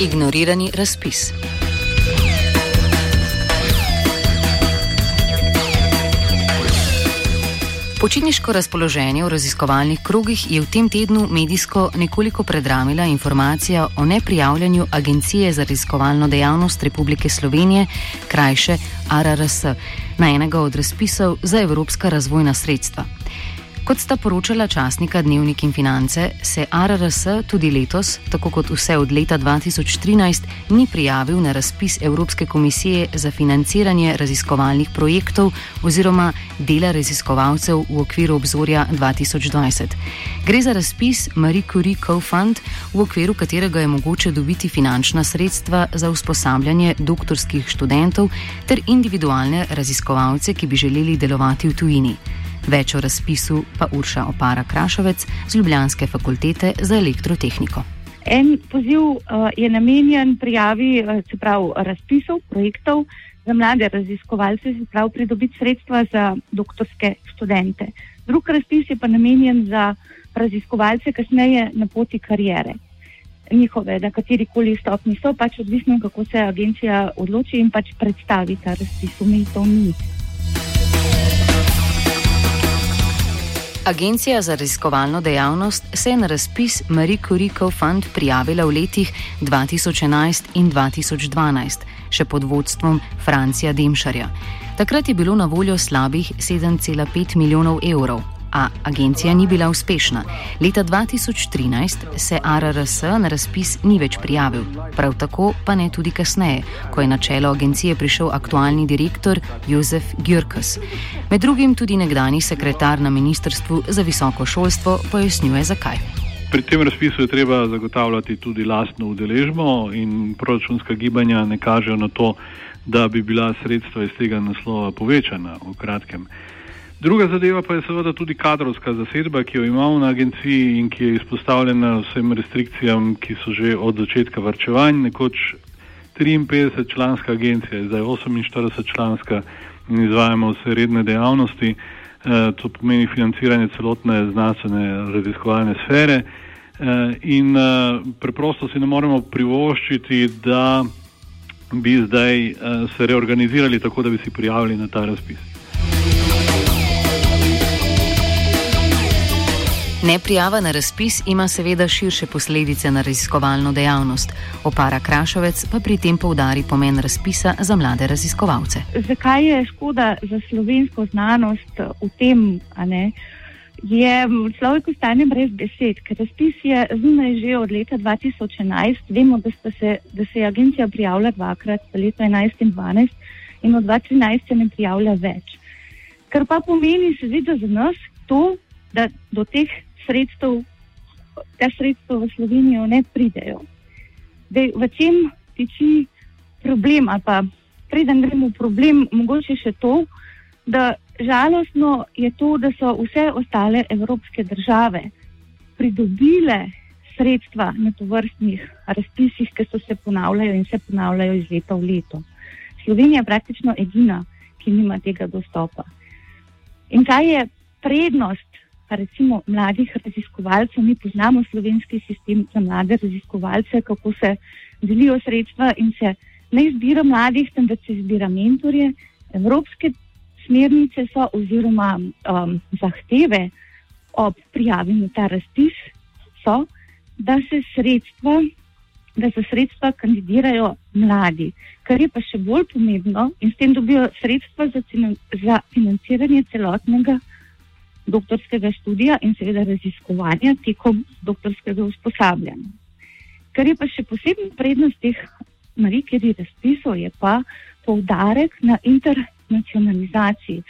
Ignorirani razpis. Počitniško razpoloženje v raziskovalnih krogih je v tem tednu medijsko nekoliko predramila informacija o neprijavljanju Agencije za raziskovalno dejavnost Republike Slovenije, krajše RRS, na enega od razpisov za evropska razvojna sredstva. Kot sta poročala časnika Dnevnik in finance, se RRS tudi letos, tako kot vse od leta 2013, ni prijavil na razpis Evropske komisije za financiranje raziskovalnih projektov oziroma dela raziskovalcev v okviru obzorja 2020. Gre za razpis Marie Curie Co-Fund, v okviru katerega je mogoče dobiti finančna sredstva za usposabljanje doktorskih študentov ter individualne raziskovalce, ki bi želeli delovati v tujini. Več o razpisu pa Urša Opara Krašovec z Ljubljanske fakultete za elektrotehniko. En poziv uh, je namenjen prijavi uh, prav, razpisov, projektov za mlade raziskovalce, se pravi pridobiti sredstva za doktorske študente. Drug razpis je pa namenjen za raziskovalce kasneje na poti karijere. Njihove, na kateri koli stopni so, pač odvisno, kako se agencija odloči in pač predstavi ta razpis, umitev ni. Agencija za raziskovalno dejavnost se je na razpis Marie Curie Co-Fund prijavila v letih 2011 in 2012, še pod vodstvom Francija Demšarja. Takrat je bilo na voljo slabih 7,5 milijonov evrov, a agencija ni bila uspešna. Leta 2013 se RRS na razpis ni več prijavil, prav tako pa ne tudi kasneje, ko je na čelo agencije prišel aktualni direktor Jozef Gjurkas. Med drugim tudi nekdani sekretar na Ministrstvu za visoko šolstvo pojasnjuje zakaj. Pri tem razpisu je treba zagotavljati tudi lastno udeležbo in proračunska gibanja ne kažejo na to, da bi bila sredstva iz tega naslova povečana v kratkem. Druga zadeva pa je seveda tudi kadrovska zasedba, ki jo imamo na agenciji in ki je izpostavljena vsem restrikcijam, ki so že od začetka vrčevanj. Nekoč 53 članska agencija, zdaj 48 članska in izvajamo vse redne dejavnosti. E, to pomeni financiranje celotne znanstvene raziskovalne sfere e, in e, preprosto si ne moremo privoščiti, da bi zdaj e, se reorganizirali tako, da bi si prijavili na ta razpis. Neprijava na razpis ima seveda širše posledice na raziskovalno dejavnost. Opara Krašovec pa pri tem poudari pomen razpisa za mlade raziskovalce. Zakaj je škoda za slovensko znanost v tem, ne, je človek ostane brez besed, ker razpis je zunaj že od leta 2011. Vemo, da, se, da se je agencija prijavila dvakrat, v letu 11 in 12, in od 2013 se ne prijavlja več. Kar pa pomeni seveda za nas to, da do teh sredstev, ta sredstva v Slovenijo ne pridejo. Dej, v čem tiči problem, pa preden gremo v problem, mogoče še to, da žalostno je to, da so vse ostale evropske države pridobile sredstva na tovrstnih razpisih, ki so se ponavljajo in se ponavljajo iz leta v leto. Slovenija je praktično edina, ki nima tega dostopa. In kaj je prednost recimo mladih raziskovalcev, mi poznamo slovenski sistem za mlade raziskovalce, kako se delijo sredstva in se ne izbira mladih, temveč se izbira mentorje. Evropske smernice so oziroma um, zahteve ob prijavi na ta razpis so, da se sredstva, da se sredstva kandidirajo mladi, kar je pa še bolj pomembno in s tem dobijo sredstva za, za financiranje celotnega doktorskega študija in seveda raziskovanja tekom doktorskega usposabljanja. Kar je pa še posebna prednost teh Marikeri razpisov, je pa poudarek na internacionalizaciji,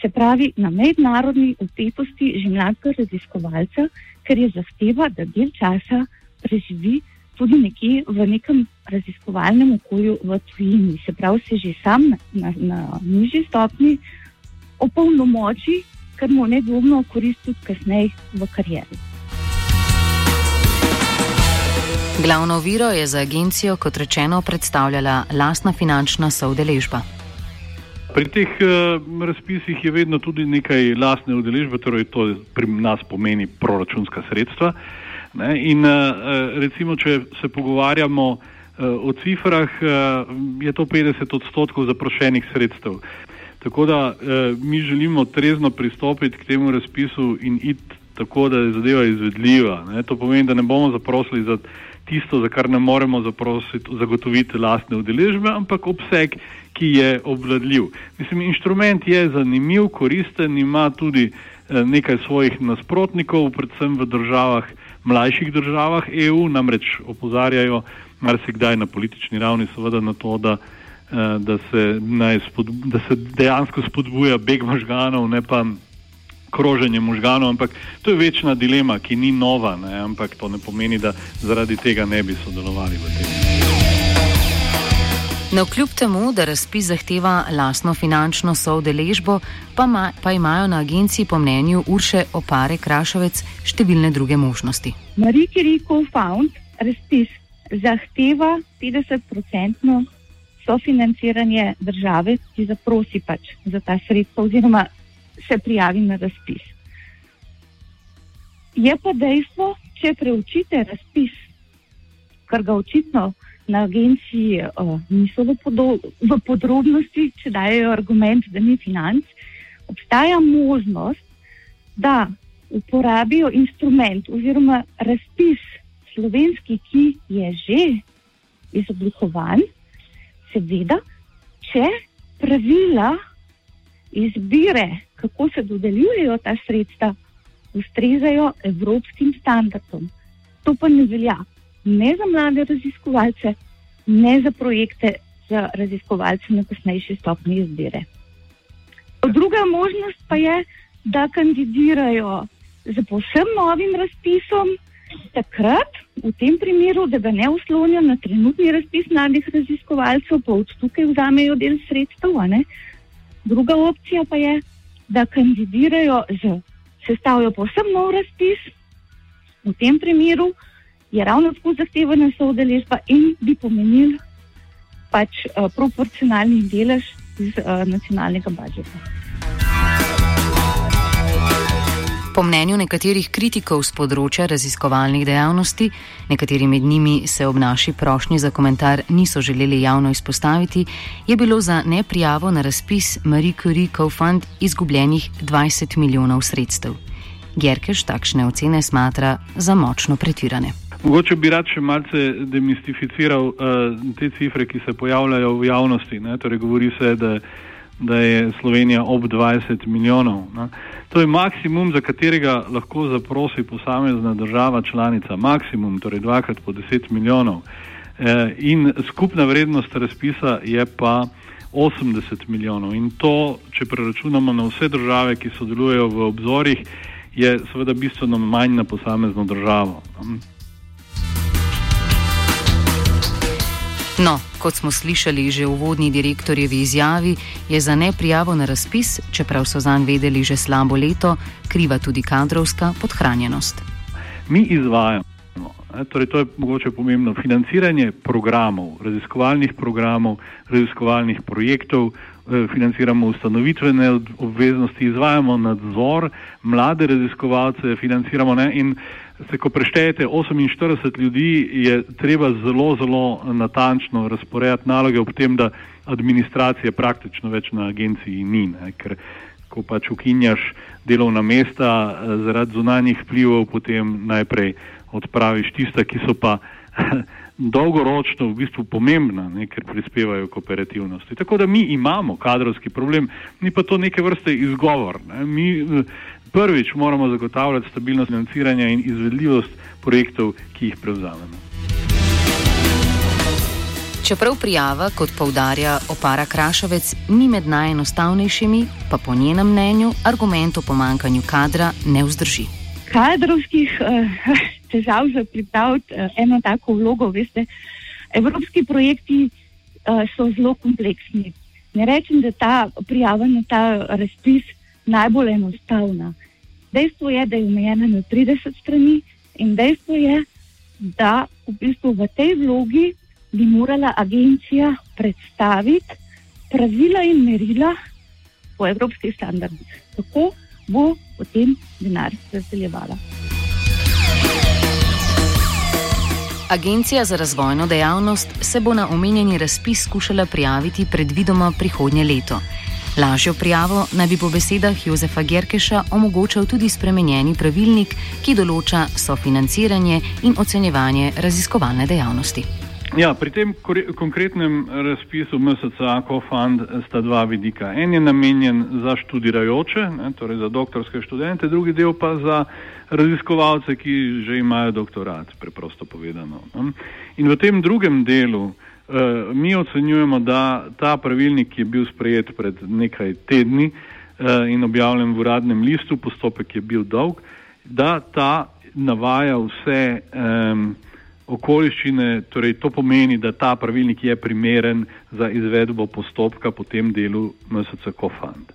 se pravi na mednarodni upetosti že mladega raziskovalca, ker je zahteva, da del časa preživi tudi nekje v nekem raziskovalnem okolju v tujini. Se pravi, se že sam na, na, na nižji stopni opolnomoči kar mu nedvomno koristi tudi kasneje v karieri. Glavno viro je za agencijo, kot rečeno, predstavljala lastna finančna soudeležba. Pri teh uh, razpisih je vedno tudi nekaj lastne udeležbe, torej to pri nas pomeni proračunska sredstva. Ne? In uh, recimo, če se pogovarjamo uh, o cifrah, uh, je to 50 odstotkov zaprošenih sredstev. Tako da eh, mi želimo trezno pristopiti k temu razpisu in iti tako, da je zadeva izvedljiva. Ne? To pomeni, da ne bomo zaprosili za tisto, za kar ne moremo zaprositi, zagotoviti lastne udeležbe, ampak obseg, ki je obvladljiv. Mislim, inštrument je zanimiv, koristen, ima tudi eh, nekaj svojih nasprotnikov, predvsem v državah, mlajših državah EU, namreč opozarjajo marsikdaj na politični ravni seveda na to, da Eh, da se, spod, da se dejansko spodbuja beg možganov, ne pa kroženje možganov. Ampak to je večna dilema, ki ni nova, ne, ampak to ne pomeni, da zaradi tega ne bi sodelovali v tem. No, kljub temu, da razpis zahteva lastno finančno soudeležbo, pa, ma, pa imajo na agenciji po mnenju Urše Opare Krašovec številne druge možnosti. Marie Curie Co-Found razpis zahteva 50-odstotno sofinanciranje države, ki zaprosi pač za ta sredstva oziroma se prijavi na razpis. Je pa dejstvo, če preučite razpis, kar ga očitno na agenciji uh, niso v, v podrobnosti, če dajo argument, da ni financ, obstaja možnost, da uporabijo instrument oziroma razpis slovenski, ki je že izoblikovan seveda, če pravila izbire, kako se dodeljujejo ta sredstva, ustrezajo evropskim standardom. To pa ne velja ne za mlade raziskovalce, ne za projekte za raziskovalce na kasnejši stopni izbire. Druga možnost pa je, da kandidirajo z posebno novim razpisom, takrat, v tem primeru, da ga ne uslonijo na trenutni razpis mladih raziskovalcev, pa od tukaj vzamejo del sredstev. Druga opcija pa je, da kandidirajo z sestavijo posebno nov razpis. V tem primeru je ravno tako zahtevana soodeležba in bi pomenil pač uh, proporcionalni delež iz uh, nacionalnega budžeta. Po mnenju nekaterih kritikov z področja raziskovalnih dejavnosti, nekateri med njimi se ob naši prošnji za komentar niso želeli javno izpostaviti, je bilo za neprijavo na razpis Marie Curie Co-Fund izgubljenih 20 milijonov sredstev. Gerkeš takšne ocene smatra za močno pretirane. Mogoče bi rad še malce demistificiral uh, te cifre, ki se pojavljajo v javnosti. Torej, govori se, da da je Slovenija ob 20 milijonov. Ne. To je maksimum, za katerega lahko zaprosi posamezna država članica, maksimum, torej dvakrat po 10 milijonov. E, in skupna vrednost razpisa je pa 80 milijonov. In to, če preračunamo na vse države, ki sodelujejo v obzorjih, je seveda bistveno manj na posamezno državo. Ne. No, kot smo slišali že v vodni direktorjevi izjavi, je za neprijavo na razpis, čeprav so zanj vedeli že slabo leto, kriva tudi kadrovska podhranjenost. Mi izvajamo, torej to je mogoče pomembno, financiranje programov, raziskovalnih programov, raziskovalnih projektov, eh, financiramo ustanovitvene obveznosti, izvajamo nadzor, mlade raziskovalce financiramo ne, in Se, ko preštejete 48 ljudi, je treba zelo, zelo natančno razporediti naloge, ob tem, da administracije praktično več na agenciji ni. Ne? Ker ko pač ukinjaš delovna mesta eh, zaradi zunanjih vplivov, potem najprej odpraviš tista, ki so pa dolgoročno v bistvu pomembna, ne, ker prispevajo k operativnosti. Tako da mi imamo kadrovski problem, ni pa to neke vrste izgovor. Ne. Mi eh, prvič moramo zagotavljati stabilnost financiranja in izvedljivost projektov, ki jih prevzamemo. Čeprav prijava, kot povdarja opara Krašovec, ni med najenostavnejšimi, pa po njenem mnenju argument o pomankanju kadra ne vzdrži. Kadrovskih uh, težav za pripraviti uh, eno tako vlogo, veste, evropski projekti uh, so zelo kompleksni. Ne rečem, da ta prijava na ta razpis najbolj enostavna. Dejstvo je, da je omejena na 30 strani in dejstvo je, da v bistvu v tej vlogi bi morala agencija predstaviti pravila in merila po evropskih standardih. Tako bo potem denar razdeljevala. Agencija za razvojno dejavnost se bo na omenjeni razpis skušala prijaviti predvidoma prihodnje leto. Lažjo prijavo naj bi po besedah Jozefa Gerkeša omogočal tudi spremenjeni pravilnik, ki določa sofinanciranje in ocenjevanje raziskovalne dejavnosti. Ja, pri tem konkretnem razpisu MSCA CoFund sta dva vidika. En je namenjen za študirajoče, ne, torej za doktorske študente, drugi del pa za raziskovalce, ki že imajo doktorat, preprosto povedano. In v tem drugem delu mi ocenjujemo, da ta pravilnik, je bil sprejet pred nekaj tedni uh, in objavljen v uradnem listu, postopek je bil dolg, da ta navaja vse. Um, okoliščine, torej to pomeni, da ta pravilnik je primeren za izvedbo postopka po tem delu MSC CoFund.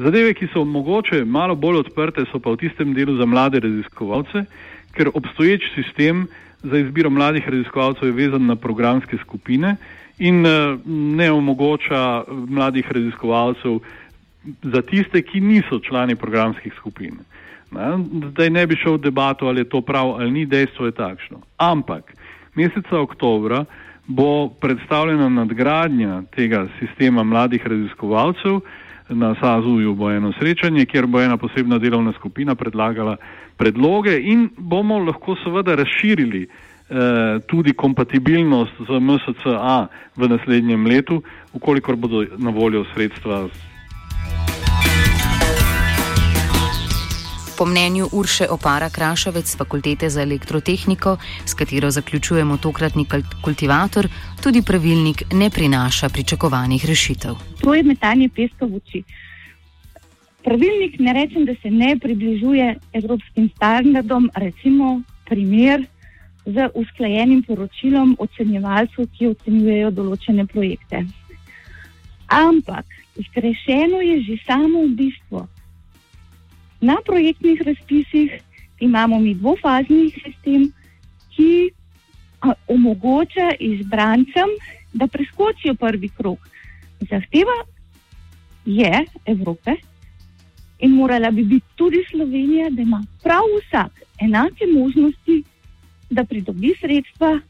Zadeve, ki so mogoče malo bolj odprte, so pa v tistem delu za mlade raziskovalce, ker obstoječ sistem za izbiro mladih raziskovalcev je vezan na programske skupine in eh, ne omogoča mladih raziskovalcev za tiste, ki niso člani programskih skupin. Ne? Zdaj ne bi šel v debato, ali je to prav ali ni, dejstvo je takšno. Ampak meseca oktobra bo predstavljena nadgradnja tega sistema mladih raziskovalcev. Na SAZU-ju bo eno srečanje, kjer bo ena posebna delovna skupina predlagala predloge in bomo lahko seveda razširili eh, tudi kompatibilnost z MSCA v naslednjem letu, ukolikor bodo na voljo sredstva Po mnenju Urše Opara Krašovec z Fakultete za elektrotehniko, s katero zaključujemo tokratni kultivator, tudi pravilnik ne prinaša pričakovanih rešitev. To je metanje peska v oči. Pravilnik ne rečem, da se ne približuje evropskim standardom, recimo primer z usklajenim poročilom ocenjevalcev, ki ocenjujejo določene projekte. Ampak zgrešeno je že samo bistvo. Na projektnih razpisih imamo mi dvofazni sistem, ki omogoča izbrancem, da preskočijo prvi krok. Zahteva je Evrope in morala bi biti tudi Slovenija, da ima prav vsak enake možnosti, da pridobi sredstva,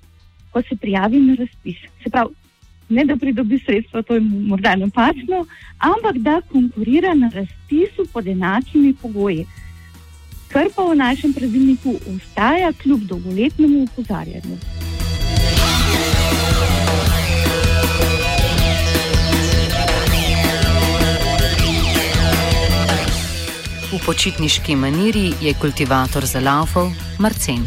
ko se prijavi na razpis. Se pravi, ne da pridobi sredstva, to je morda napačno, ampak da konkurira na razpisu pod enakimi pogoji. Kar pa v našem pravilniku ustaja kljub dolgoletnemu upozarjanju. V počitniški maniri je kultivator za laufov Marcen.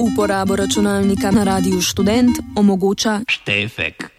Uporabo računalnika na Radiu Student omogoča Štefek.